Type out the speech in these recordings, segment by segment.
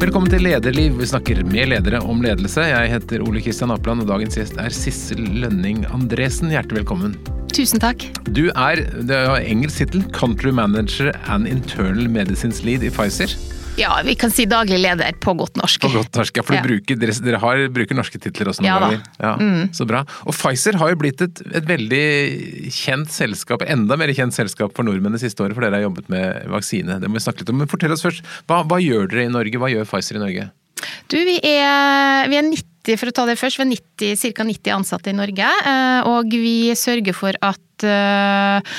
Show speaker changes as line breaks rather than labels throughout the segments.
Velkommen til Lederliv. Vi snakker med ledere om ledelse. Jeg heter Ole Kristian Apland, og dagens gjest er Sissel Lønning Andresen. Hjertelig velkommen.
Tusen takk.
Du er, det har engelsk tittel, Country Manager and Internal Medicines Lead i Pfizer.
Ja, vi kan si daglig leder på godt norsk.
På godt norsk, ja, for
Ja.
Bruker, dere, dere har, bruker norske titler også noen
Ja
ganger. Ja, Så bra. Og Pfizer har jo blitt et, et veldig kjent selskap, enda mer kjent selskap for nordmenn det siste året, for dere har jobbet med vaksine. Det må vi snakke litt om. Men fortell oss først, hva, hva gjør dere i Norge? Hva gjør Pfizer i Norge?
Du, vi er, vi er 90, for å ta det først, vi er 90, ca. 90 ansatte i Norge. eh, Og vi sørger for at eh,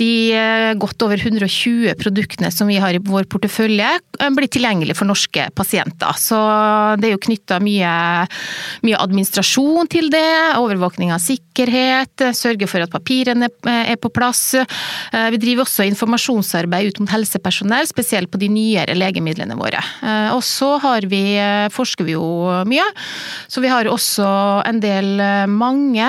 de eh, godt over 120 produktene som vi har i vår portefølje, eh, blir tilgjengelig for norske pasienter. Så det er jo knytta mye, mye administrasjon til det. Overvåkning av sikkerhet, sørge for at papirene er på plass. Vi driver også informasjonsarbeid ut mot helsepersonell, spesielt på de nyere legemidlene våre. Og så vi, forsker vi jo mye, så vi har også en del mange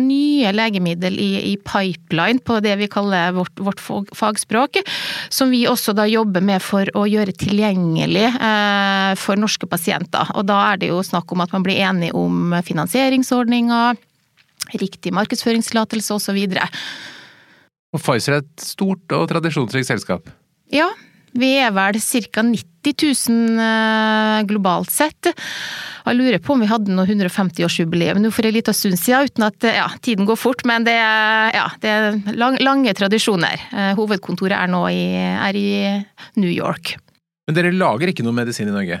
nye legemiddel i, i pipeline på det vi kaller vårt, vårt fagspråk, som vi også da jobber med for å gjøre tilgjengelig eh, for norske pasienter. Og da er det jo snakk om at man blir enig om finansieringsordninger, riktig markedsføringstillatelse osv.
Og Pfizer er et stort og tradisjonsrikt selskap.
Ja, vi er vel ca. 90 000 eh, globalt sett. Jeg lurer på om vi hadde noe 150-årsjubileum nå for en liten stund siden, uten at ja, tiden går fort. Men det, er- ja, det er lang, lange tradisjoner. Eh, Hovedkontoret er nå i, er i New York.
Men dere lager ikke noe medisin i Norge?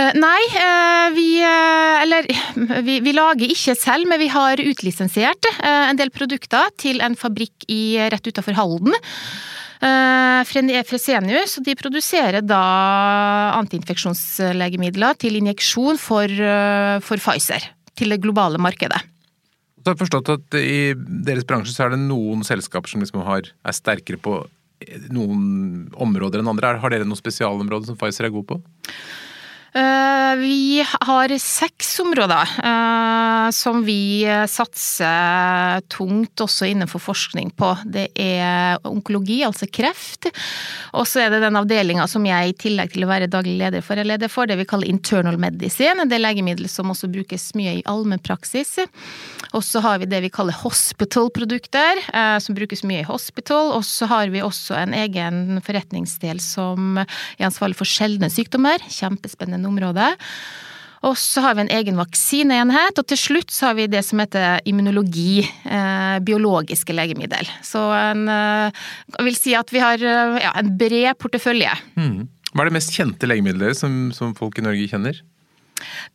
Eh, Nei, eh, vi eh, Eller vi, vi lager ikke selv, men vi har utlisensiert eh, en del produkter til en fabrikk i, rett utafor Halden. Eh, Fren- Fresenius, de produserer da antiinfeksjonslegemidler til injeksjon for, eh, for Pfizer. Til det globale markedet.
Så jeg har forstått at i deres bransje så er det noen selskaper som liksom har, er sterkere på noen områder enn andre. Har dere noen spesialområder som Pfizer er god på?
Eh, Vi har seks områder eh, som vi satser tungt også innenfor forskning på. Det er onkologi, altså kreft. Og så er det den avdelinga som jeg i tillegg til å være daglig leder for, er leder for, det vi kaller internal medicine. Det er legemiddel som også brukes mye i allmennpraksis. Og så har vi det vi kaller hospital-produkter, eh, som brukes mye i hospital. Og så har vi også en egen forretningsdel som er ansvarlig for sjeldne sykdommer. Kjempespennende område. Og så har vi en egen vaksineenhet, og til slutt så har vi det som heter immunologi, eh, biologiske legemiddel. Så en, eh, jeg vil si at vi har eh, ja, en bred portefølje.
Mm. Hva er det mest kjente legemiddelet som, som folk i Norge kjenner?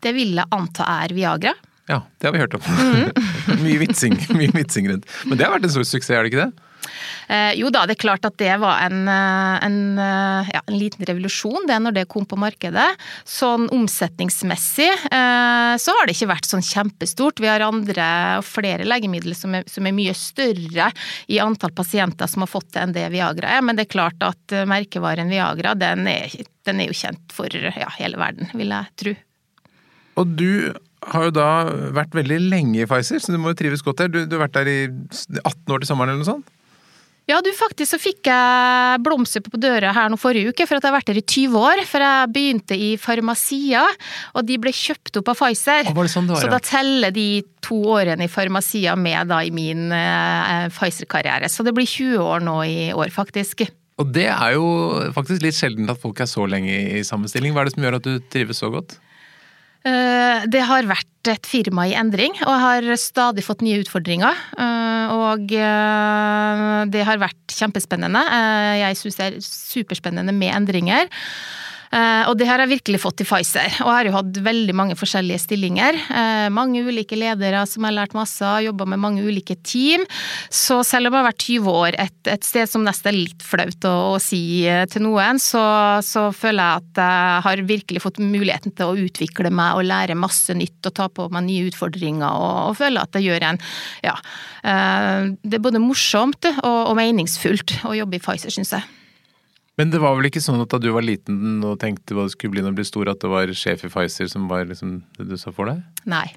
Det vil jeg anta er Viagra.
Ja, det har vi hørt om. mye vitsing mye vitsing rundt. Men det har vært en stor suksess, er det ikke det?
Eh, jo da, det er klart at det var en, eh, en, eh, ja, en liten revolusjon det når det kom på markedet. Sånn omsetningsmessig eh, så har det ikke vært sånn kjempestort. Vi har andre og flere legemidler som er, som er mye større i antall pasienter som har fått det enn det Viagra er. Men det er klart at eh, merkevaren Viagra den er, den er jo kjent for ja, hele verden, vil jeg tro.
Og du har jo da vært veldig lenge i Pfizer, så du må jo trives godt der. Du, du har vært der i 18 år til sommeren eller noe sånt?
Ja, du faktisk så fikk jeg blomster på døra her nå forrige uke, for at jeg har vært der i 20 år. For jeg begynte i Farmasia, og de ble kjøpt opp av Pfizer.
Og var det sånn det var, ja?
så da teller de to årene i Farmasia med da i min eh, Pfizer-karriere. Så det blir 20 år nå i år, faktisk.
Og det er jo faktisk litt sjelden at folk er så lenge i samme stilling. Hva er det som gjør at du trives så godt?
Eh, Det har vært et firma i endring, og har stadig fått nye utfordringer. Eh, Og eh, det har vært kjempespennende. Jeg syns det er superspennende med endringer. Eh, Og det har jeg virkelig fått i Pfizer. Og jeg har jo hatt veldig mange forskjellige stillinger. Eh, Mange ulike ledere som har lært masse, jobba med mange ulike team. Så selv om jeg har vært 20 år et, et sted som nesten er litt flaut å, å si eh, til noen, så, så føler jeg at jeg har virkelig fått muligheten til å utvikle meg og lære masse nytt og ta på meg nye utfordringer, og, og føler at jeg gjør en Ja. Det er både morsomt og, og meningsfullt å jobbe i Pfizer, syns jeg.
Men det var vel ikke sånn at da du var liten og tenkte hva det skulle bli når du ble stor, at det var sjef i Pfizer som var liksom det du sa for deg?
Nei.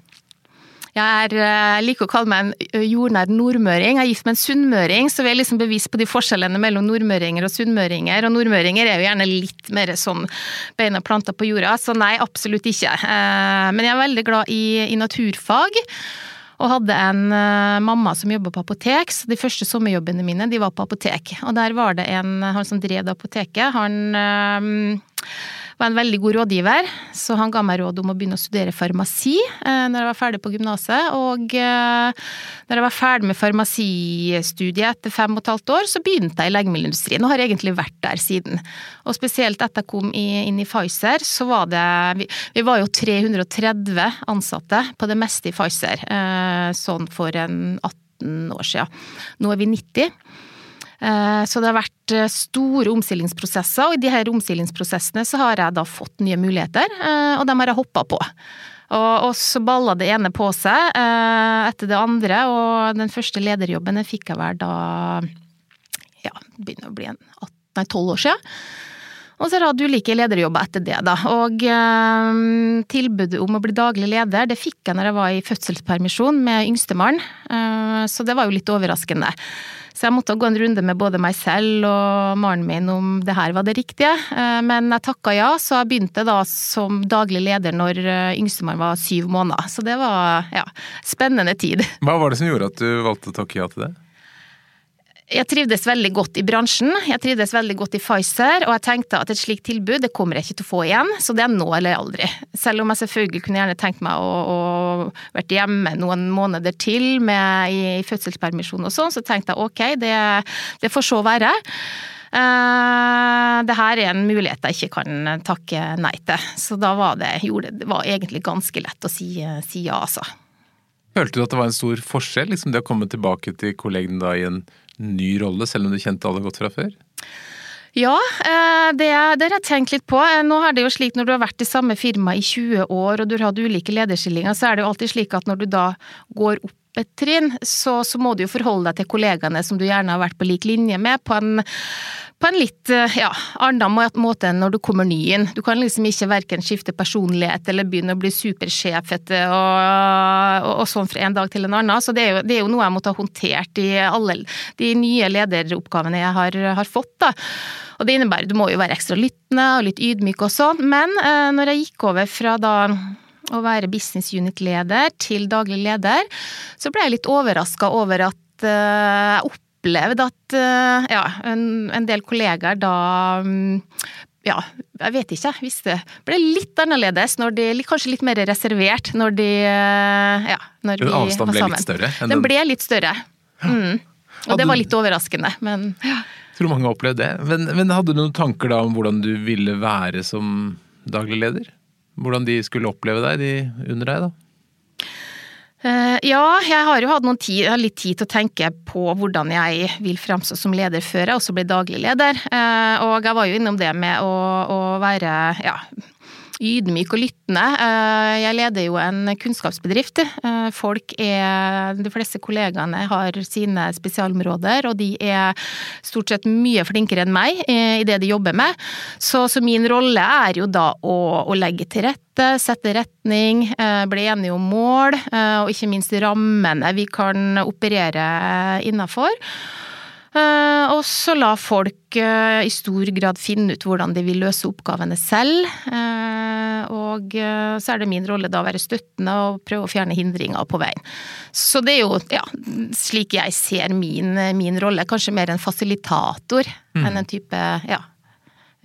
Jeg er, liker å kalle meg en jordnær nordmøring. Jeg er gift med en sunnmøring, så vi er liksom bevisst på de forskjellene mellom nordmøringer og sunnmøringer. Og nordmøringer er jo gjerne litt mer sånn beina planta på jorda, så nei, absolutt ikke. Men jeg er veldig glad i, i naturfag. Og hadde en mamma som jobba på apotek, så de første sommerjobbene mine de var på apotek. Og der var det en han som drev apoteket. Han var en veldig god rådgiver, så han ga meg råd om å begynne å studere farmasi eh, når jeg var ferdig på gymnaset. Og eh, når jeg var ferdig med farmasistudiet etter fem og et halvt år, så begynte jeg i legemiddelindustrien, og har egentlig vært der siden. Og spesielt etter jeg kom inn i Pfizer, så var det vi, vi, var jo 330 ansatte på det meste i Pfizer, eh, sånn for en 18 år siden. Nå er vi 90. Eh, så det har vært eh, store omstillingsprosesser, og i de her omstillingsprosessene så har jeg da fått nye muligheter, eh, og dem har jeg hoppa på. Og, så balla det ene på seg etter det andre, og den første lederjobben fikk jeg vel da ja, det begynner å bli en 12 år siden. Og så har jeg like lederjobber etter det, da. Og eh, tilbudet om å bli daglig leder, det fikk jeg når jeg var i fødselspermisjon med yngstemann, eh, så det var jo litt overraskende. Så jeg måtte gå en runde med både meg selv og mannen min om det her var det riktige. Eh, men jeg takka ja, så jeg begynte da som daglig leder når eh, yngstemann var syv måneder. Så det var ja, spennende tid.
Hva var det som gjorde at du valgte å takke ja til det?
Jeg trivdes veldig godt i bransjen, jeg trivdes veldig godt i Pfizer, og jeg tenkte at et slikt tilbud det kommer jeg ikke til å få igjen, så det er nå eller aldri. Selv om jeg selvfølgelig kunne gjerne tenkt meg å, å vært hjemme noen måneder til med, i, i fødselspermisjon og sånn, så tenkte jeg ok, det, det får så være. Uh, det her er en mulighet jeg ikke kan takke nei til, så da var det, gjorde, det var egentlig ganske lett å si, si ja, altså.
Følte du at det var en stor forskjell, liksom det å komme tilbake til kollegene da i en ny rolle, selv om du kjente alle godt fra før?
Ja, eh, det, det har jeg tenkt litt på. Eh, nå er det jo slik når du har vært i samme firma i 20 år og du har hatt ulike lederstillinger, så er det jo alltid slik at når du da går opp trinn, så, så må du jo forholde deg til kollegaene som du gjerne har vært på lik linje med, på en på en litt eh, ja, annen måte enn når du kommer ny inn. Du kan liksom ikke verken skifte personlighet eller begynne å bli supersjef og, og, og, sånn fra en dag til en annen. Så det er, jo, det er jo noe jeg måtte ha håndtert i alle de nye lederoppgavene jeg har, har fått. da. Og det innebærer du må jo være ekstra lyttende og litt ydmyk og sånn, men eh, når jeg gikk over fra da å være business unit-leder til daglig leder, så ble jeg litt overraska over at eh, jeg opplevde at eh, ja, en, en del kollegaer da mm, ja, jeg vet ikke. Hvis det ble litt annerledes, når de, kanskje litt mer reservert når de eh, ja, når
Den avstanden ble litt større?
Den ble litt større. Mm. Og det var litt overraskende, men
ja. Tror mange har opplevd det. Men, men, hadde du noen tanker da om hvordan du ville være som daglig leder? Hvordan de skulle oppleve deg, de under deg, da?
Eh, ja, jeg har jo hatt tid, litt tid til å tenke på hvordan jeg vil fremstå som leder før jeg også ble daglig leder. Eh, og jeg var jo innom det med å, å være ja, ydmyk og lyttende. Eh, jeg leder jo en kunnskapsbedrift. Folk er De fleste kollegaene har sine spesialområder, og de er stort sett mye flinkere enn meg i det de jobber med. Så, så min rolle er jo da å, å legge til rette sette retning, eh, bli enige om mål, eh, og ikke minst rammene vi kan operere innafor. Eh, og så la folk i stor grad finne ut hvordan de vil løse oppgavene selv. Og så er det min rolle da å være støttende og prøve å fjerne hindringer på veien. Så det er jo ja, slik jeg ser min, min rolle. Kanskje mer en fasilitator mm. enn en type ja,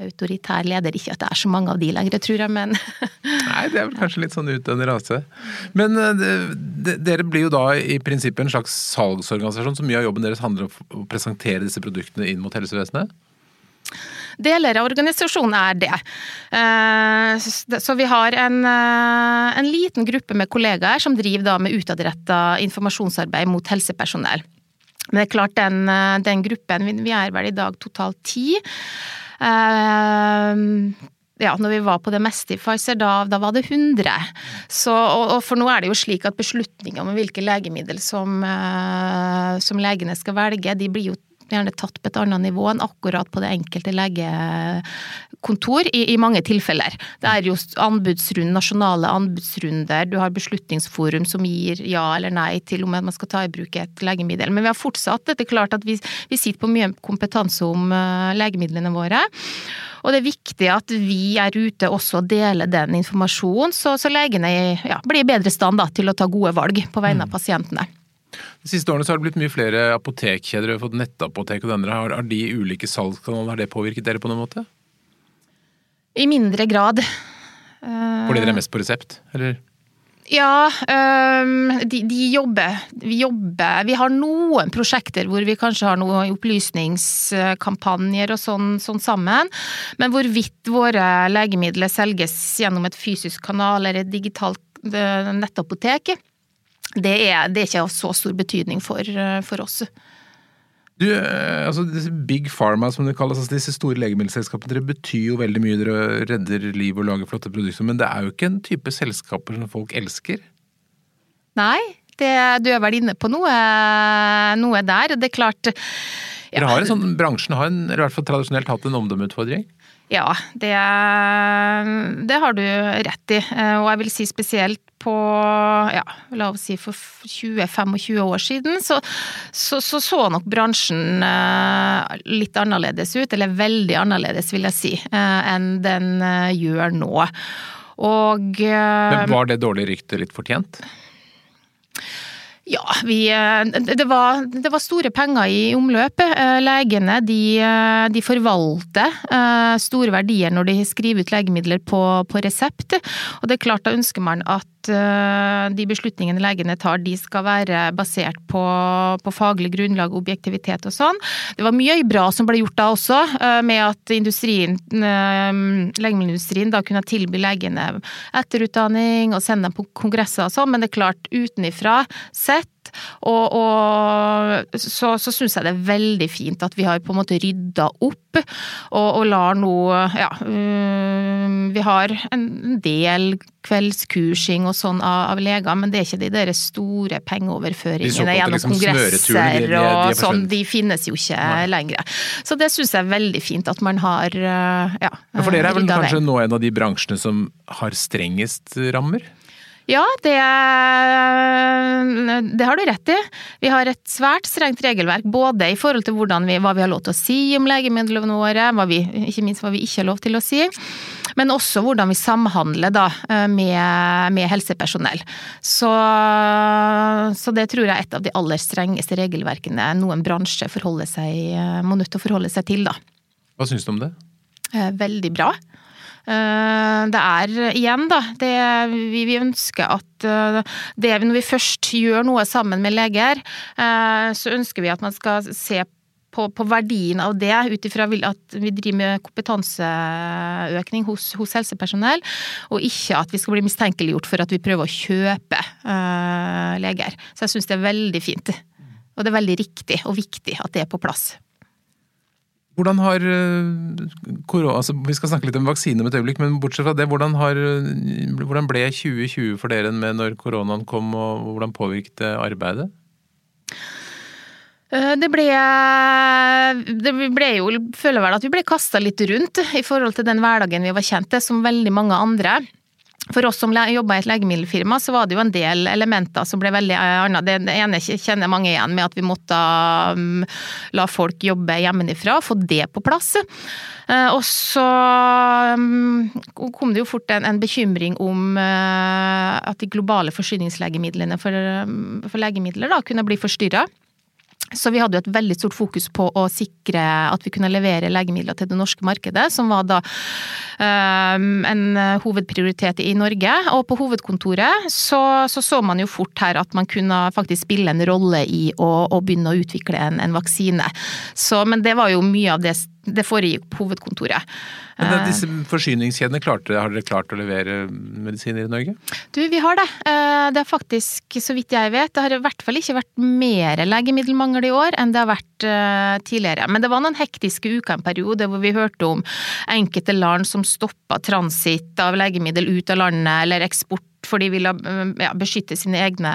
autoritær leder. Ikke at det er så mange av de lenger, tror jeg, men
Nei, det er vel kanskje litt sånn utdøende rase. Men de, de, dere blir jo da i prinsippet en slags salgsorganisasjon, så mye av jobben deres handler om å presentere disse produktene inn mot helsevesenet?
Deler av organisasjonen er det. Eh, så vi har en, eh, en liten gruppe med kollegaer som driver da med utadretta informasjonsarbeid mot helsepersonell. Men det er klart den, den gruppen, vi er vel i dag totalt ti. Uh, ja, når vi var på det meste i Pfizer, da, da var det 100. Så, og, og, for nå er det jo slik at beslutninger om hvilke legemiddel som, uh, som legene skal velge, de blir jo gjerne tatt på et annet nivå enn akkurat på det enkelte legekontor, i, i mange tilfeller. Det er jo anbudsrund, nasjonale anbudsrunder, du har Beslutningsforum som gir ja eller nei til om man skal ta i bruk et legemiddel. Men vi har fortsatt, det er klart at vi, vi sitter på mye kompetanse om uh, legemidlene våre. Og det er viktig at vi er ute også og deler den informasjonen, så, så legene ja, blir i bedre stand da, til å ta gode valg på vegne av mm. pasientene.
De siste årene så har det blitt mye flere apotekkjeder, vi har fått nettapotek og det andre. Har, har de ulike salgskanaler, har det påvirket dere på noen måte?
I mindre grad.
Fordi dere er mest på resept, eller?
Ja, de, de, jobber. Vi jobber Vi har noen prosjekter hvor vi kanskje har noen opplysningskampanjer og sånn, sånn sammen. Men hvorvidt våre legemidler selges gjennom et fysisk kanal eller et digitalt nettapotek, det er, det er ikke av så stor betydning for, for oss.
Du, eh, altså disse Big Pharma, som det kalles, altså disse store legemiddelselskapene, dere betyr jo veldig mye. Dere redder liv og lager flotte produkter. Men det er jo ikke en type selskaper som folk elsker?
Nei, det, du er vel inne på noe, noe der. Det er klart
ja. Dere har en sånn, Bransjen har en, i hvert fall tradisjonelt hatt en omdømmeutfordring?
Ja, det, det, har du rett i. Eh, og jeg vil si spesielt på ja, la oss si for 20-25 år siden, så, så, så, så nok bransjen eh, litt annerledes ut, eller veldig annerledes vil jeg si, eh, enn den gjør nå. Og
Men Var det dårlige ryktet litt fortjent?
Ja, vi, eh, det, var, det, var, store penger i omløpet. Eh, legene de, eh, de, forvalter store verdier når de skriver ut legemidler på, på, resept. Og det er klart, da ønsker man at de beslutningene legene tar, de skal være basert på, på faglig grunnlag, objektivitet og sånn. Det var mye bra som ble gjort da også, med at industrien, legemiddelindustrien da kunne tilby legene etterutdanning og sende dem på kongresser og sånn, men det er klart, utenifra sett sett. Og, og så, så syns jeg det er veldig fint at vi har på en måte rydda opp, og, og lar nå Ja, um, vi har en del kveldskursing og sånn av, av, leger, men det er ikke de der store pengeoverføringene gjennom liksom kongresser og sånn. De finnes jo ikke Nei. lenger. Så det syns jeg er veldig fint at man har ja, ja
For dere er vel kanskje nå en av de bransjene som har strengest rammer?
Ja, det, det, har du rett i. Vi har et svært strengt regelverk, både i forhold til vi, hva vi har lov til å si om legemidlene våre, vi, ikke minst hva vi ikke har lov til å si, men også hvordan vi samhandler da, med, med helsepersonell. Så, så, det tror jeg er et av de aller strengeste regelverkene noen bransje må nødt til å forholde seg til. Da.
Hva syns du om det?
Eh, veldig bra. Eh, det er igjen, da, det vi, vi ønsker at eh, det, Når vi først gjør noe sammen med leger, eh, så ønsker vi at man skal se på, på verdien av det, ut ifra at vi driver med kompetanseøkning hos, hos, helsepersonell, og ikke at vi skal bli mistenkeliggjort for at vi prøver å kjøpe uh, leger. Så jeg syns det er veldig fint. Og det er veldig riktig og viktig at det er på plass.
Hvordan har korona, eh, altså Vi skal snakke litt om vaksine om et øyeblikk, men bortsett fra det, hvordan, har, hvordan ble 2020 for dere med når koronaen kom, og hvordan påvirket det arbeidet?
Eh, det ble, det ble jo, føler vel at vi ble kasta litt rundt i forhold til den hverdagen vi var kjent til, som veldig mange andre. For oss som jobba i et legemiddelfirma, så var det jo en del elementer som ble veldig eh, annet. Det ene kjenner mange igjen med at vi måtte um, la folk jobbe hjemmefra, få det på plass. Uh, og så um, kom det jo fort en, en bekymring om uh, at de globale forsyningslegemidlene for, um, for legemidler da kunne bli forstyrra. Så vi hadde jo et veldig stort fokus på å sikre at vi kunne levere legemidler til det norske markedet, som var da um, en hovedprioritet i Norge. Og på hovedkontoret så, så, så man jo fort her at man kunne faktisk spille en rolle i å, å begynne å utvikle en, en vaksine. Så, men det var jo mye av det det foregikk på hovedkontoret.
Men disse forsyningskjedene, klarte, har dere klart å levere medisiner i Norge?
Du, vi har det. Eh, det har faktisk, så vidt jeg vet, det har i hvert fall ikke vært mer legemiddelmangel i år enn det har vært eh, tidligere. Men det var noen hektiske uker en periode hvor vi hørte om enkelte land som stoppa transitt av legemiddel ut av landet, eller eksport for de ville ja, beskytte sine egne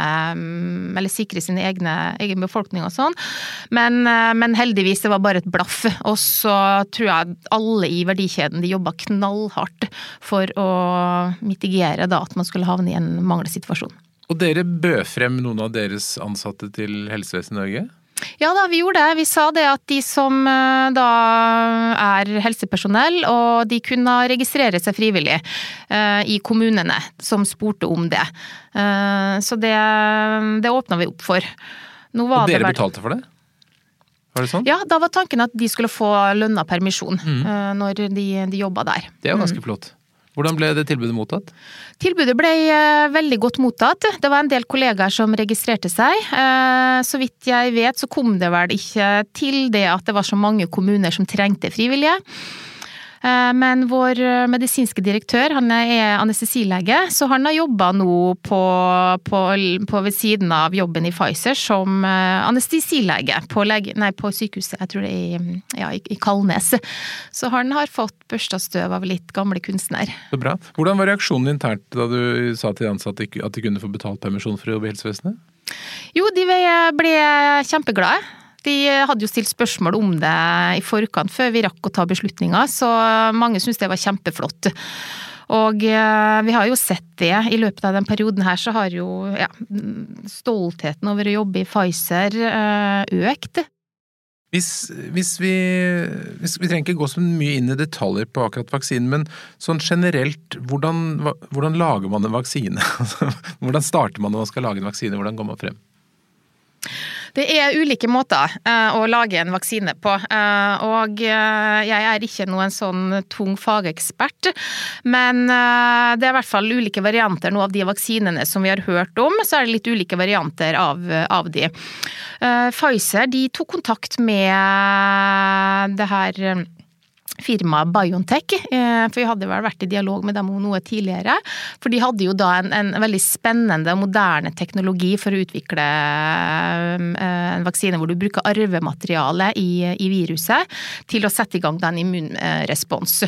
Eller sikre sin egen befolkning og sånn. Men, men, heldigvis, det var bare et blaff. Og så tror jeg alle i verdikjeden de jobba knallhardt for å mitigere da at man skulle havne i en mangelsituasjon.
Og dere bød frem noen av deres ansatte til Helsevesenet Norge?
Ja da, vi gjorde det. Vi sa det at de som eh, da er helsepersonell, og de kunne registrere seg frivillig uh, i kommunene som spurte om det. Uh, så det, det åpna vi opp for.
og dere vært... betalte for det? Var det sånn?
Ja, da var tanken at de skulle få lønna permisjon mm. uh, når de, de jobba der.
Det er jo ganske mm. flott. Hvordan ble det tilbudet mottatt?
Tilbudet ble eh, veldig godt mottatt. Det var en del kollegaer som registrerte seg. Eh, så vidt jeg vet så kom det vel ikke til det at det var så mange kommuner som trengte frivillige. Eh, men vår eh, medisinske direktør, han er anestesilege, så han har jobba nå på, på, på, ved siden av jobben i Pfizer som eh, anestesilege på, lege, nei, på sykehuset, jeg tror det er i, ja, i Kalnes. Så han har fått børsta støv av litt gamle kunstner.
Så bra. Hvordan var reaksjonen internt da du sa til de ansatte at de kunne få betalt permisjon for å jobbe i helsevesenet?
Jo, de ble kjempeglade. De hadde jo stilt spørsmål om det i forkant før vi rakk å ta beslutninga, så mange syntes det var kjempeflott. Og eh, vi har jo sett det. I løpet av den perioden her så har jo ja, stoltheten over å jobbe i Pfizer eh, økt.
Hvis, hvis, vi, hvis, vi, trenger ikke gå så mye inn i detaljer på akkurat vaksinen, men sånn generelt, hvordan, hvordan lager man en vaksine? hvordan starter man når man skal lage en vaksine? Hvordan går man frem?
Det er ulike måter uh, å lage en vaksine på, uh, og uh, jeg er ikke noen sånn tung fagekspert. Men det er i hvert fall ulike varianter nå av de vaksinene som vi har hørt om. Så er det litt ulike varianter av, av de. Pfizer de tok kontakt med det her firmaet Biontech, eh, for vi hadde vel vært i dialog med dem om noe tidligere. For de hadde jo da en, en veldig spennende og moderne teknologi for å utvikle eh, en vaksine hvor du bruker arvemateriale i, i viruset til å sette i gang den immunrespons.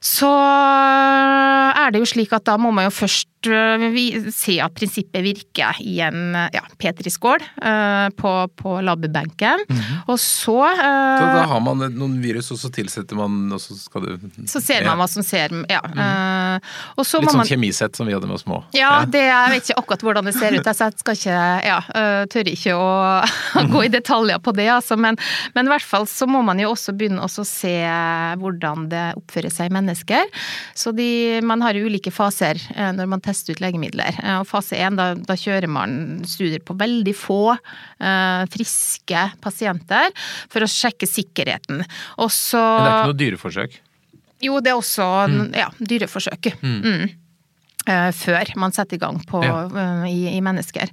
Så er det jo slik at da må man jo først se at prinsippet virker i en ja, petriskål uh, på, på labbenken. Mm -hmm. Og så
Så da har man noen virus, og så tilsetter man, og så skal du
Så ser man hva som ser Ja. Mm -hmm.
Litt sånn man, kjemisett som vi hadde med oss små.
Ja, det, jeg vet ikke akkurat hvordan det ser ut, så jeg skal ikke Ja, tør ikke å gå i detaljer på det, altså. Men, men, i hvert fall så må man jo også begynne å se hvordan det oppfører seg i mennesker. Så de, man har jo ulike faser når man teste ut legemidler. Eh, og fase én, da, da, kjører man studier på veldig få eh, friske pasienter for å sjekke sikkerheten. Og så
Men det er ikke noe dyreforsøk?
Jo, det er også mm. ja, dyreforsøk. Mm. Mm. Eh, før man setter i gang på, ja. uh, i, i mennesker.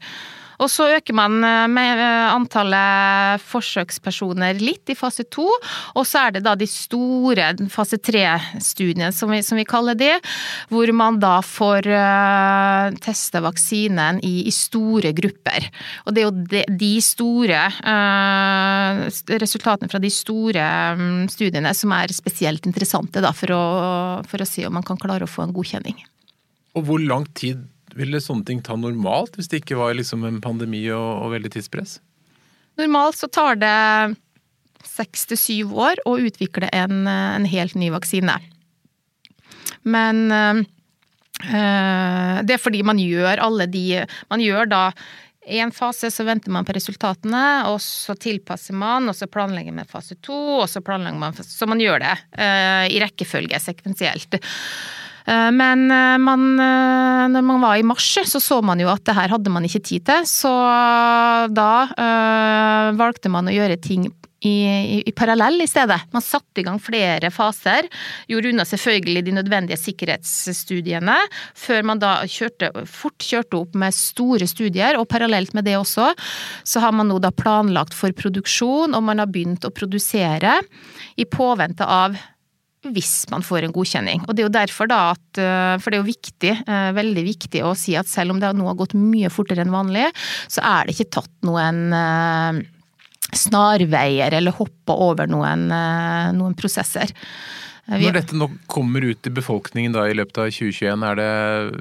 Og så øker man eh, eh, antallet forsøkspersoner litt i fase to, og så er det da de store fase tre-studiene, som, som, vi kaller det, hvor man da får eh, vaksinen i, i, store grupper. Og det er jo de, de store resultatene fra de store um, studiene som er spesielt interessante da, for å, for å si om man kan klare å få en godkjenning.
Og hvor lang tid ville sånne ting ta normalt, hvis det ikke var liksom en pandemi og, og veldig tidspress?
Normalt så tar det seks til syv år å utvikle en, en, helt ny vaksine. Men øh, det er fordi man gjør alle de Man gjør da i en fase så venter man på resultatene, og så tilpasser man, og så planlegger man fase to, og så planlegger man Så man gjør det øh, i rekkefølge, sekvensielt. Eh, men eh, man, eh, når man var i mars, så så man jo at det her hadde man ikke tid til. Så da valgte man å gjøre ting i, i, i, parallell i stedet. Man satte i gang flere faser. Gjorde unna selvfølgelig de nødvendige sikkerhetsstudiene, før man da kjørte, fort kjørte opp med store studier. Og parallelt med det også, så har man nå da planlagt for produksjon, og man har begynt å produsere i påvente av hvis man får en godkjenning. Og det er jo derfor da at eh, For det er jo viktig, eh, veldig viktig å si at selv om det nå har gått mye fortere enn vanlig, så er det ikke tatt noen eh, snarveier eller hoppa over noen, noen prosesser.
Når dette nå kommer ut til befolkningen da i løpet av 2021, er det,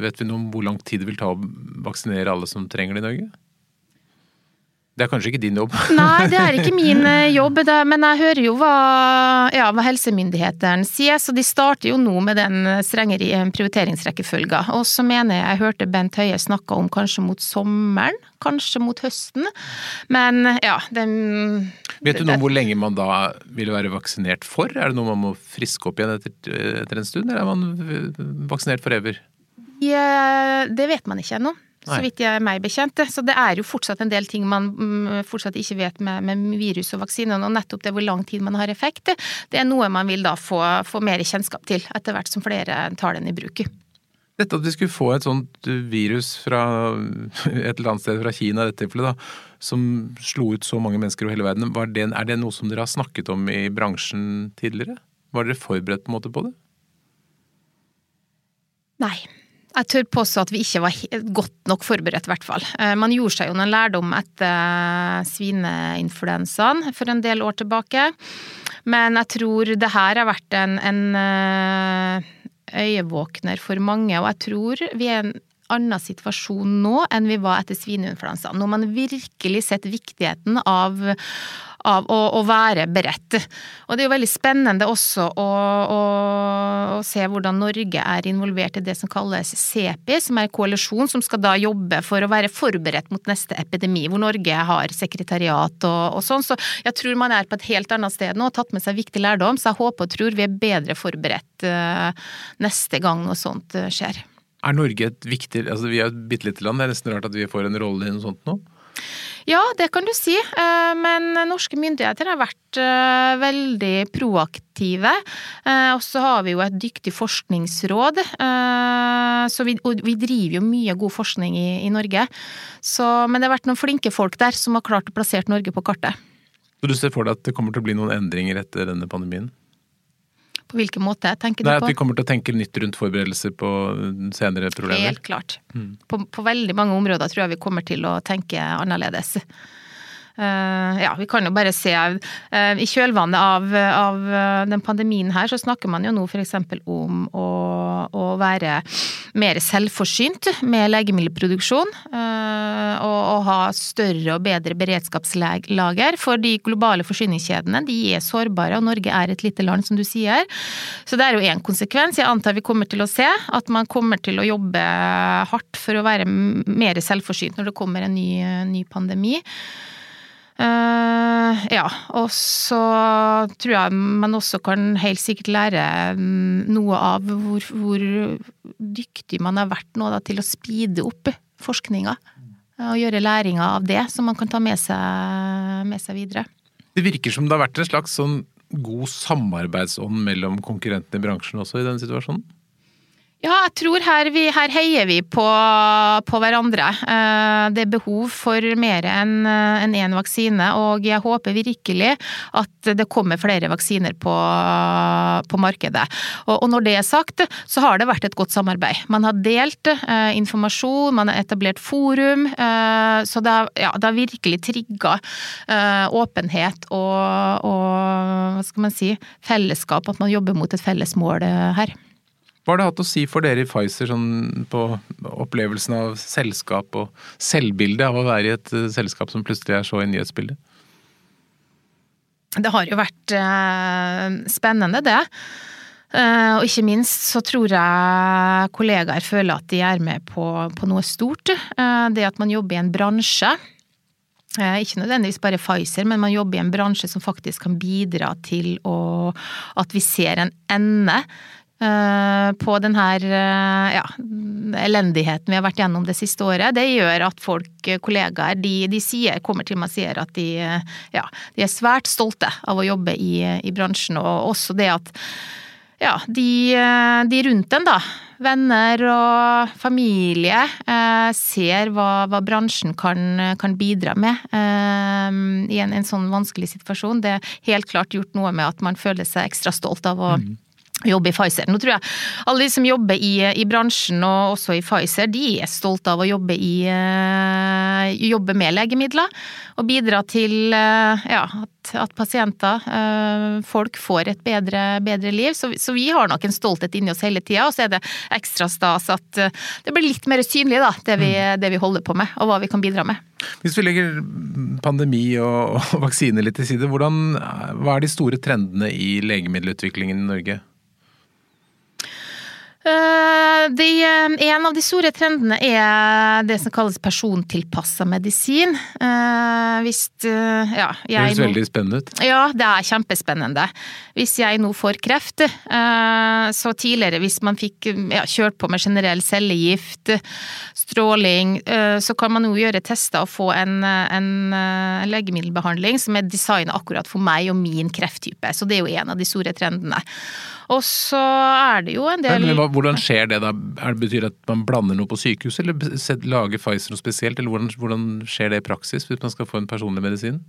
vet vi noe om hvor lang tid det vil ta å vaksinere alle som trenger det i Norge? Det er kanskje ikke din jobb?
Nei, det er ikke min eh, jobb, men jeg hører jo hva, ja, hva helsemyndighetene sier. Så de starter jo nå med den strengere prioriteringsrekkefølga. Og så mener jeg jeg hørte Bent Høie snakke om kanskje mot sommeren, kanskje mot høsten. Men ja, den
Vet du noe om hvor lenge man da vil være vaksinert for? Er det noe man må friske opp igjen etter, etter en stund, eller er man vaksinert forever?
Ja, det vet man ikke ennå så vidt jeg er meg bekjent. Så det er jo fortsatt en del ting man mm, fortsatt ikke vet med, med virus og vaksinene, og nettopp det hvor lang tid man har effekt, det er noe man vil da få, få mer kjennskap til etter hvert som flere tar den i bruk.
Dette at vi skulle få et sånt virus fra et eller annet sted fra Kina, dette tilfellet, da, som slo ut så mange mennesker over hele verden, det, er det noe som dere har snakket om i bransjen tidligere? Var dere forberedt på på det?
Nei. Jeg tør påstå at vi ikke var godt nok forberedt, i hvert fall. Eh, man gjorde seg jo noen lærdom etter eh, svineinfluensaen for en del år tilbake. Men jeg tror det her har vært en, en eh, øyevåkner for mange, og jeg tror vi er i en annen situasjon nå enn vi var etter svineinfluensaen. Når man virkelig sett viktigheten av av å, å, være beredt. Og det er jo veldig spennende også å, å, å, se hvordan Norge er involvert i det som kalles CEPI, som er en koalisjon som skal da jobbe for å være forberedt mot neste epidemi, hvor Norge har sekretariat og, og sånn. Så jeg tror man er på et helt annet sted nå og tatt med seg viktig lærdom, så jeg håper og tror vi er bedre forberedt uh, neste gang noe sånt uh, skjer.
Er Norge et viktig altså Vi er et bitte lite land, det er nesten rart at vi får en rolle i noe sånt nå?
Ja, det kan du si. Eh, men norske myndigheter har vært eh, veldig proaktive. Eh, og så har vi jo et dyktig forskningsråd. Så vi, vi driver jo mye god forskning i, i Norge. Så, men det har vært noen flinke folk der som har klart å plassere Norge på kartet.
Så du ser for deg at det kommer til å bli noen endringer etter denne pandemien?
På hvilken måte tenker
du
på?
At vi kommer til å tenke nytt rundt forberedelser på senere problemer?
Helt klart. Mm. På, på, veldig mange områder tror jeg vi kommer til å tenke annerledes. Uh, ja, vi kan jo bare se uh, I kjølvannet av, av, eh, den pandemien her, så snakker man jo nå f.eks. om å, å, være mer selvforsynt med legemiddelproduksjon. Og, og, ha større og bedre beredskapslager. For de globale forsyningskjedene de er sårbare, og Norge er et lite land, som du sier. Så det er jo én konsekvens. Jeg antar vi kommer til å se at man kommer til å jobbe hardt for å være mer selvforsynt når det kommer en ny, ny pandemi. Uh, ja, og så tror jeg man også kan helt sikkert lære um, noe av hvor, hvor, dyktig man har vært nå da, til å speede opp forskninga. Uh, og gjøre læringa av det, som man kan ta med seg, med seg, videre.
Det virker som det har vært en slags sånn god samarbeidsånd mellom konkurrentene i bransjen også i denne situasjonen?
Ja, jeg tror her, vi, her heier vi på, på, hverandre. Eh, det er behov for mer enn en vaksine, og jeg håper virkelig at det kommer flere vaksiner på, på markedet. Og, og, når det er sagt, så har det vært et godt samarbeid. Man har delt eh, informasjon, man har etablert forum, eh, så det har, ja, det har virkelig trigga eh, åpenhet og, og, hva skal man si, fellesskap, at man jobber mot et felles mål eh, her.
Hva har det hatt å si for dere i Pfizer sånn på opplevelsen av selskap og selvbildet av å være i et eh, selskap som plutselig er så i nyhetsbildet?
Det har jo vært eh, spennende, det. Eh, og ikke minst så tror jeg kollegaer føler at de er med på, på noe stort. Det at man jobber i en bransje ikke nødvendigvis bare Pfizer, men man jobber i en bransje som faktisk kan bidra til å, at vi ser en ende på den her eh, ja, elendigheten vi har vært gjennom det siste året. Det gjør at folk, eh, kollegaer, de, de sier, kommer til meg og sier at de, ja, de er svært stolte av å jobbe i, i bransjen, og også det at ja, de, de rundt en, da, venner og familie, eh, ser hva, hva bransjen kan, kan, bidra med eh, i en, en, sånn vanskelig situasjon. Det er helt klart gjort noe med at man føler seg ekstra stolt av å mm jobbe i Pfizer. Nå tror jeg alle de som jobber i, i, bransjen og også i Pfizer, de er stolte av å jobbe, i, uh, jobbe med legemidler. Og bidra til uh, ja, at, at, pasienter, uh, folk, får et bedre, bedre liv. Så, så, vi har nok en stolthet inni oss hele tida. Og så er det ekstra stas at det blir litt mer synlig, da, det vi, mm. det vi holder på med, og hva vi kan bidra med.
Hvis vi legger pandemi og, og vaksine litt til side, hvordan, hva er de store trendene i legemiddelutviklingen i Norge?
Eh, de, eh, en av de store trendene er det som kalles persontilpassa medisin. Eh, hvis ja,
Det høres veldig spennende ut.
Ja, det er kjempespennende. Hvis jeg nå får kreft, så tidligere hvis man fikk ja, kjørt på med generell cellegift, stråling, så kan man nå gjøre tester og få en, en, en legemiddelbehandling som er designet akkurat for meg og min krefttype. Så det er jo en av de store trendene. Og så er det jo en del
men, men, Hvordan skjer det da? Er det betyr at man blander noe på sykehuset, eller lager Pfizer noe spesielt? Eller hvordan, hvordan, skjer det i praksis, hvis man skal få en personlig medisin?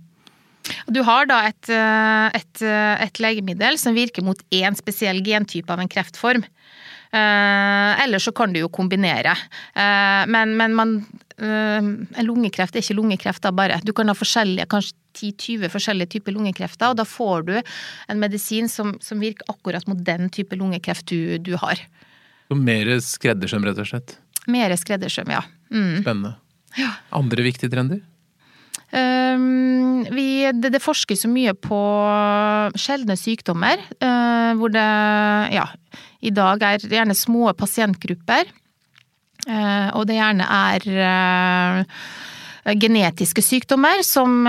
Du har da et, eh, et, eh, et legemiddel som virker mot én spesiell gentype av en kreftform. Eh, eller så kan du jo kombinere. Eh, men, men man En lungekreft er ikke lungekreft da bare. Du kan ha forskjellige, kanskje 10-20 forskjellige typer lungekrefter, og da får du en medisin som, som virker akkurat mot den type lungekreft du, du har.
Så mer skreddersøm, rett og slett?
Mer skreddersøm, ja.
Mm. Spennende.
Ja.
Andre viktige trender?
Um, vi, det, det, forskes så mye på sjeldne sykdommer, uh, hvor det ja, i dag er gjerne små pasientgrupper. Uh, og det gjerne er uh, genetiske sykdommer som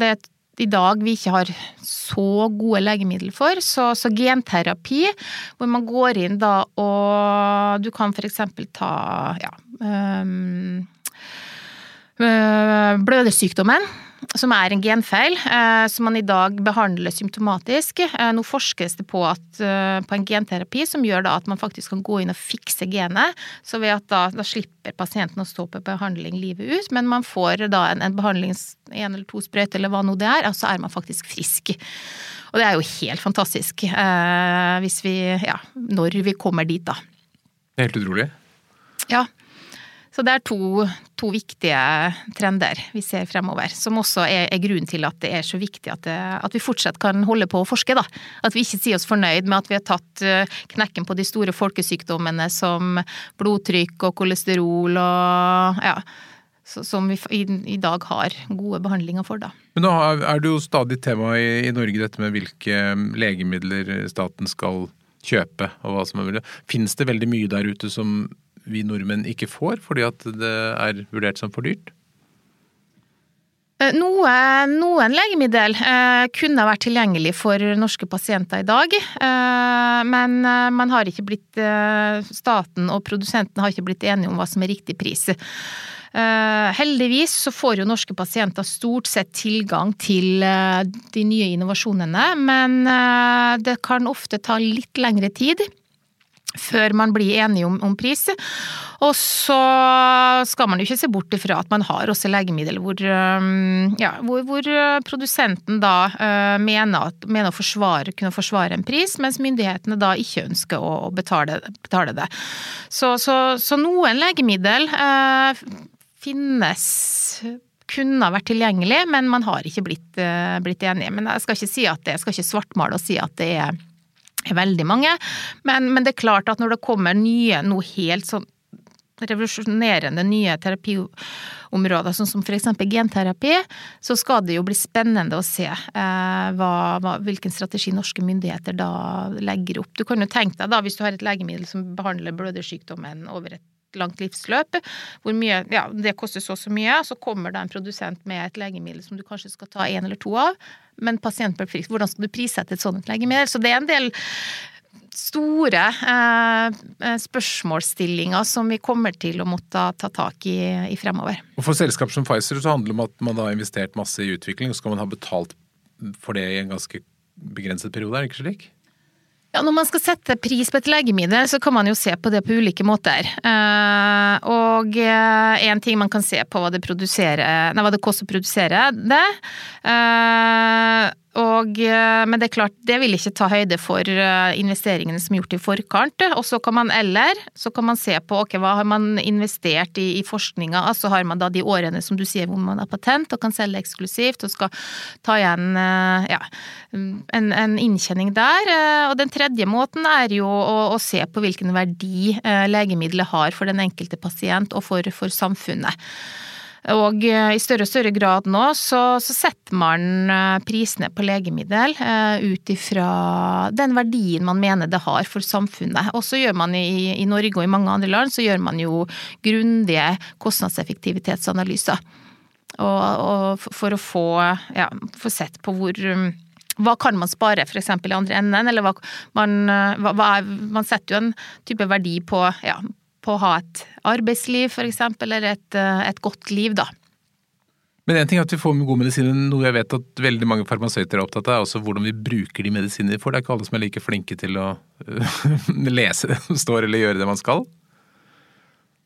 det i dag vi ikke har så gode legemidler for. Så, så, genterapi, hvor man går inn da og Du kan eksempel ta ja, øh, Eh, blødersykdommen, som er en genfeil, eh, som man i dag behandler symptomatisk. Eh, nå forskes det på, at, på en genterapi som gjør at man faktisk kan gå inn og fikse genet. Så ved at da, da slipper pasienten å stå på behandling livet ut, men man får da en, en behandling, en eller to sprøyter eller hva nå det er, og så er man faktisk frisk. Og det er jo helt fantastisk hvis vi, ja, når vi kommer dit, da.
Helt utrolig.
Ja. Så det er to, to, viktige trender vi ser fremover, som også er, er grunnen til at det er så viktig at, det, at, vi fortsatt kan holde på å forske. Da. At vi ikke sier oss fornøyd med at vi har tatt eh, knekken på de store folkesykdommene som blodtrykk og kolesterol og ja, som vi i, i, dag har gode behandlinger for. Da.
Men nå er det jo stadig tema i, i Norge dette med hvilke legemidler staten skal kjøpe, og hva som er mulig. Fins det veldig mye der ute som vi nordmenn ikke får fordi at det er vurdert som for dyrt?
Eh, noe, noen legemiddel eh, kunne vært tilgjengelig for norske pasienter i dag, eh, men eh, man har ikke blitt eh, Staten og produsenten har ikke blitt enige om hva som er riktig pris. Eh, heldigvis så får jo norske pasienter stort sett tilgang til de nye innovasjonene, men det kan ofte ta litt lengre tid før man blir enige om, om, pris. Og så skal man jo ikke se bort ifra at man har også legemiddel hvor, ja, hvor, hvor produsenten da uh, mener, at, mener å forsvare, kunne forsvare en pris, mens myndighetene da ikke ønsker å, betale, betale, det. Så, så, så noen legemiddel eh, finnes kunne vært tilgjengelig, men man har ikke blitt, uh, blitt enige. Men jeg skal ikke si at det, jeg skal ikke svartmale og si at det er veldig mange. Men, men, det er klart at når det kommer nye, noe helt sånn revolusjonerende nye terapiområder, sånn som f.eks. genterapi, så skal det jo bli spennende å se eh, hva, hva, hvilken strategi norske myndigheter da legger opp. Du kan jo tenke deg da, hvis du har et legemiddel som behandler blødersykdommen over et langt livsløp, hvor mye Ja, det koster så og så mye, så kommer det en produsent med et legemiddel som du kanskje skal ta én eller to av, men pasient bør frisk. Hvordan skal du prissette et sånt legemiddel? Så det er en del store eh, spørsmålsstillinger som vi kommer til å måtte ta tak i, i fremover.
Og For selskap som Pfizer så handler det om at man har investert masse i utvikling, og så skal man ha betalt for det i en ganske begrenset periode, er det ikke slik?
Ja, Når man skal sette pris på et legemiddel, så kan man jo se på det på ulike måter. Uh, og én uh, ting man kan se på hva det, nei, hva det koster å produsere det. Og, eh, men det er klart, det vil ikke ta høyde for eh, investeringene som er gjort i forkant. Og så kan man eller så kan man se på ok, hva har man investert i, i forskninga. Altså har man da de årene som du sier hvor man har patent og kan selge eksklusivt og skal ta igjen eh, ja, en, en inntjening der. Og den tredje måten er jo å, å se på hvilken verdi legemiddelet har for den enkelte pasient og for, for samfunnet. Og eh, i større og større grad nå så, så setter man eh, prisene på legemiddel uh, ut ifra den verdien man mener det har for samfunnet. Og så gjør man i, i Norge og i mange andre land så gjør man jo grundige kostnadseffektivitetsanalyser. Og, og for å få, ja, få sett på hvor hva kan man spare f.eks. i andre enden, eller hva, man, hva, hva er, man setter jo en type verdi på, ja, på å ha et arbeidsliv, f.eks., eller et, eh, et, godt liv, da.
Men en ting er at vi får med god medisin, noe jeg vet at veldig mange farmasøyter er opptatt av, er også hvordan vi bruker de medisinene vi får. Det er ikke alle som er like flinke til å lese det som står, eller gjøre det man skal.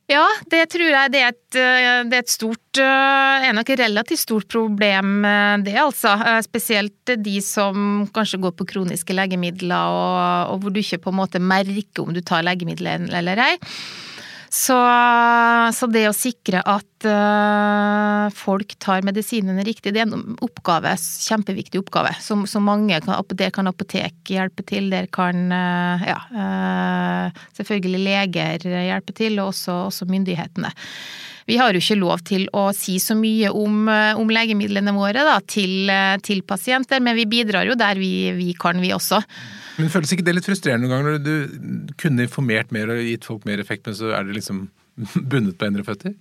Ja, det tror jeg det er et, eh, det er et stort eh, er nok et relativt stort problem, det altså. Spesielt de som kanskje går på kroniske legemidler, og, og hvor du ikke på en måte merker om du tar legemidler eller ei. Så, så, det å sikre at uh, folk tar medisinene riktig, det er en oppgave, kjempeviktig oppgave. Som, som mange kan, Der kan apotek hjelpe til, der kan uh, ja, uh, selvfølgelig leger hjelpe til, og også, også, myndighetene. Vi har jo ikke lov til å si så mye om, om legemidlene våre da, til, til, pasienter, men vi bidrar jo der vi, vi kan, vi også.
Men Føles ikke det litt frustrerende noen ganger når du kunne informert mer og gitt folk mer effekt, men så er det liksom bundet på endre føtter?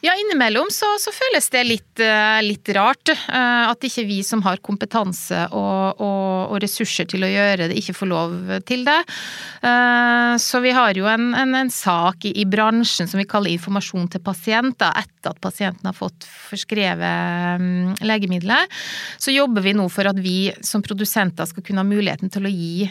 Ja, innimellom så, så føles det litt, eh, litt, rart. Eh, at ikke vi som har kompetanse og, og, og, ressurser til å gjøre det, ikke får lov til det. Eh, så vi har jo en, en, en sak i, i, bransjen som vi kaller informasjon til pasienter, etter at pasienten har fått forskrevet legemidlet. legemiddelet. Så jobber vi nå for at vi som produsenter skal kunne ha muligheten til å gi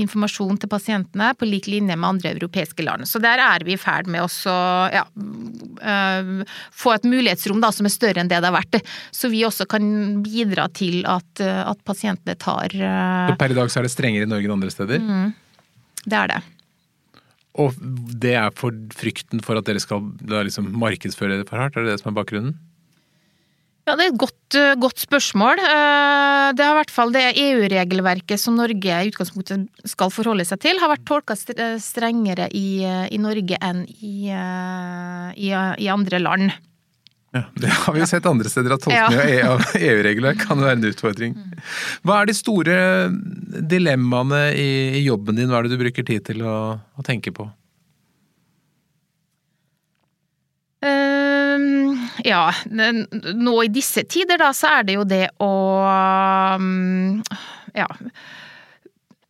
informasjon til pasientene på lik linje med andre europeiske land. Så der er vi i ferd med å ja, øh, få et mulighetsrom da, som er større enn det det har vært. Så vi også kan bidra til at, at pasientene tar
øh, Så Per i dag så er det strengere i Norge enn andre steder? Mm,
det er det.
Og det er for frykten for at dere skal liksom markedsføre det for hardt? Er det det som er bakgrunnen?
Ja, Det er et godt, eh, godt, spørsmål. Eh, det er i hvert fall det EU-regelverket som Norge i utgangspunktet skal forholde seg til, har vært tolka eh, strengere i, i, Norge enn i, i, i, andre land.
Ja, Det har vi jo sett andre steder, at tolkning ja. av EU-regelverk kan være en utfordring. Hva er de store dilemmaene i, jobben din, hva er det du bruker tid til å, å tenke på?
Ja, nå i disse tider da, så er det jo det å mm, ja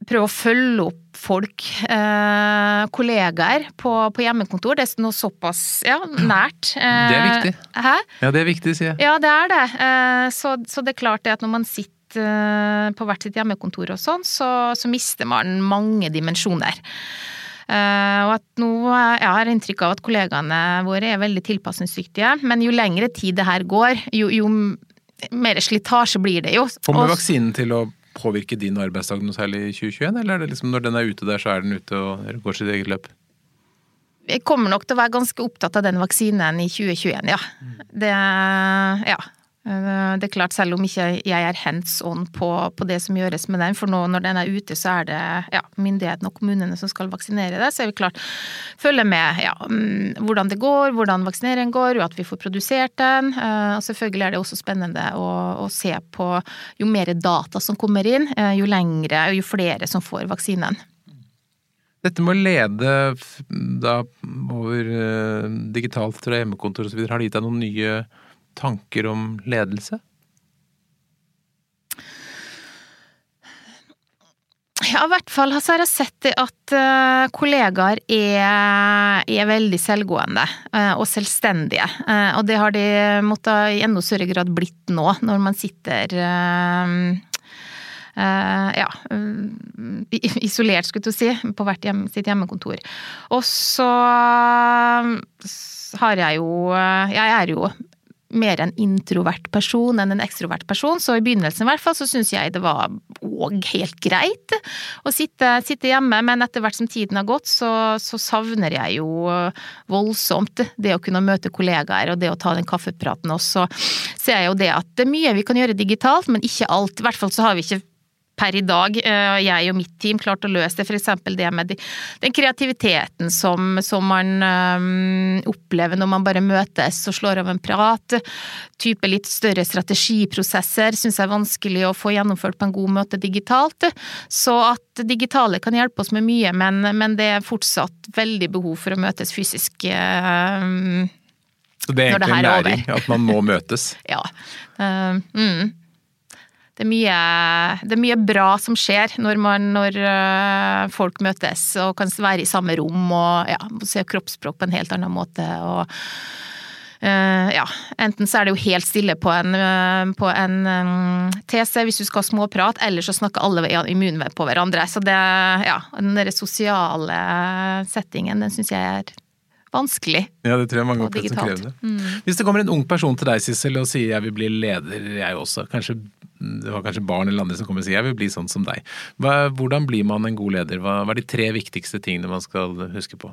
prøve å følge opp folk, eh, kollegaer på, på, hjemmekontor. Det er noe såpass ja, nært.
Eh, det er viktig. Hæ? Ja, det er viktig, sier jeg.
Ja, det er det. Eh, så, så, det er klart det at når man sitter eh, på hvert sitt hjemmekontor og sånn, så, så mister man mange dimensjoner. Eh, og at nå jeg har inntrykk av at kollegaene våre er veldig tilpasningsdyktige, men jo lengre tid det her går, jo, jo mer slitasje blir det jo.
Kommer vaksinen til å påvirke din arbeidsdag noe særlig i 2021, eller er det liksom når den er ute der, så er den ute og går sitt eget løp?
Jeg kommer nok til å være ganske opptatt av den vaksinen i 2021, ja. Det, ja. Eh, det er klart, selv om ikke jeg er hands on på, på, det som gjøres med den, for nå når den er ute, så er det ja, myndighetene og kommunene som skal vaksinere det, så er vi klart følge med ja, mm, hvordan det går, hvordan vaksineringen går, og at vi får produsert den. Eh, og selvfølgelig er det også spennende å, å se på jo mer data som kommer inn, eh, jo lengre og jo flere som får vaksinen.
Dette med å lede da over digitalt fra hjemmekontor osv., har det gitt deg noen nye tanker om ledelse?
Ja, i hvert fall har jeg sett at uh, kollegaer er, er, veldig selvgående uh, og selvstendige. Uh, og det har de måttet i enda større grad blitt nå, når man sitter ja, isolert, skulle du si, på hvert hjem, sitt hjemmekontor. Og så har jeg jo Jeg er jo mer en introvert person enn en ekstrovert person, så i begynnelsen i hvert fall så syns jeg det var òg helt greit å sitte, sitte, hjemme, men etter hvert som tiden har gått, så, så, savner jeg jo voldsomt det å kunne møte kollegaer og det å ta den kaffepraten. også. så ser jeg jo det at det er mye vi kan gjøre digitalt, men ikke alt. I hvert fall så har vi ikke per i dag, eh, jeg og mitt team, klart å løse det. F.eks. det med den kreativiteten som, som man um, opplever når man bare møtes og slår av en prat. Type litt større strategiprosesser syns jeg er vanskelig å få gjennomført på en god måte digitalt. Så at digitale kan hjelpe oss med mye, men, men det er fortsatt veldig behov for å møtes fysisk. Um,
så det er egentlig en læring, at man må møtes?
ja. Uh, mm det er, mye, det er mye bra som skjer når, man, når øh, folk møtes og kan være i samme rom og ja, se kroppsspråk på en helt annen måte. og Uh, ja, enten så er det jo helt stille på en, uh, på en um, TC hvis du skal ha småprat, eller så snakker alle immune på hverandre. Så det, ja, den der sosiale settingen, den syns jeg er vanskelig.
Ja, det tror jeg mange opplever som krevende. Mm. Hvis det kommer en ung person til deg, Sissel, og sier jeg vil bli leder, jeg også, kanskje det var kanskje barn eller andre som kom og sier jeg vil bli sånn som deg. Hva, hvordan blir man en god leder? Hva, hva, er de tre viktigste tingene man skal huske på?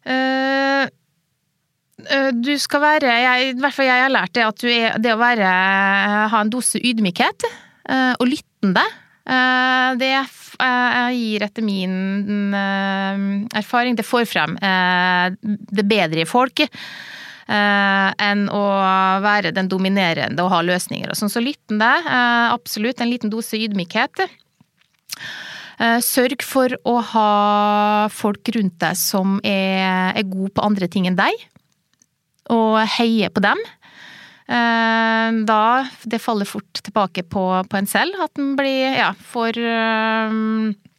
Uh, du skal være jeg, I hvert fall jeg har lært det at er, det å være, ha en dose ydmykhet uh, og lyttende. Det gir etter min erfaring Det får frem det bedre i folk eh, enn å være den dominerende og ha løsninger og sånn. Så lyttende, eh, absolutt. En liten dose ydmykhet. Eh, sørg for å ha folk rundt deg som er, er gode på andre ting enn deg, og heie på dem. Eh, da Det faller fort tilbake på, på en selv. At en blir, ja, får Eh,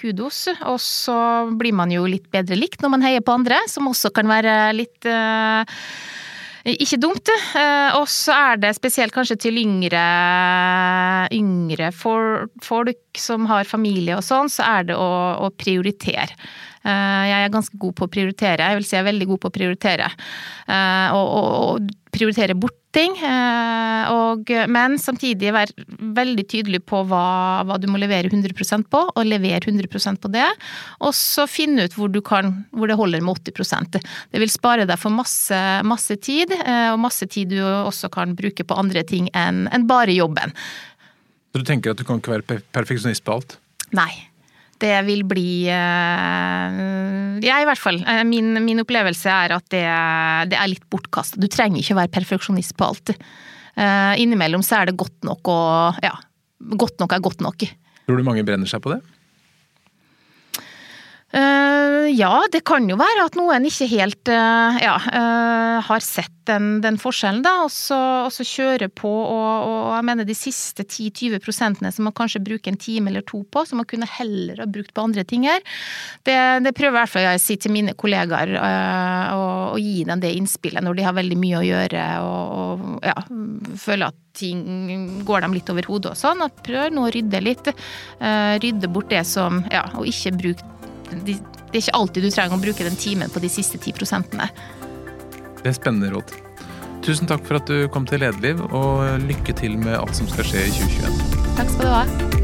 kudos. Og så blir man jo litt bedre likt når man heier på andre, som også kan være litt uh, ikke dumt. Uh, og så er det spesielt kanskje til yngre, yngre folk som har familie og sånn, så er det å, å prioritere. Jeg er ganske god på å prioritere. Jeg vil si jeg er veldig god på å prioritere. Og, og, og prioritere bort ting. Eh, og, men samtidig være veldig tydelig på hva, hva, du må levere 100% på, og levere 100% på det. Og så finne ut hvor, kan, hvor, det holder med 80% Det vil spare deg for masse, masse, tid, eh, og masse tid du også kan bruke på andre ting enn enn bare jobben.
Så du tenker at du kan ikke være perfeksjonist på alt?
Nei det vil bli Ja, Jeg i hvert fall. Eh, min, min opplevelse er at det, det er litt bortkasta. Du trenger ikke å være perfeksjonist på alt. Eh, innimellom så er det godt nok og Ja, godt nok er godt nok.
Tror du mange brenner seg på det?
Ja, det kan jo være at noen ikke helt uh, ja, uh, har sett den, den forskjellen, da, og så, kjøre på. Og, og, jeg mener de siste 10-20 prosentene som man kanskje bruker en time eller to på, som man kunne heller ha brukt på andre ting her, det, det prøver i hvert fall jeg å si til mine kollegaer, å gi dem det innspillet når de har veldig mye å gjøre og, og ja, føler at ting går dem litt over hodet og sånn. Prøv nå å rydde litt. Rydde bort det som Ja, og ikke bruke det er ikke alltid du trenger å bruke den timen på de siste ti prosentene.
Det er spennende råd. Tusen takk for at du kom til Lederliv, og lykke til med alt som skal skje i 2021.
Takk skal du ha.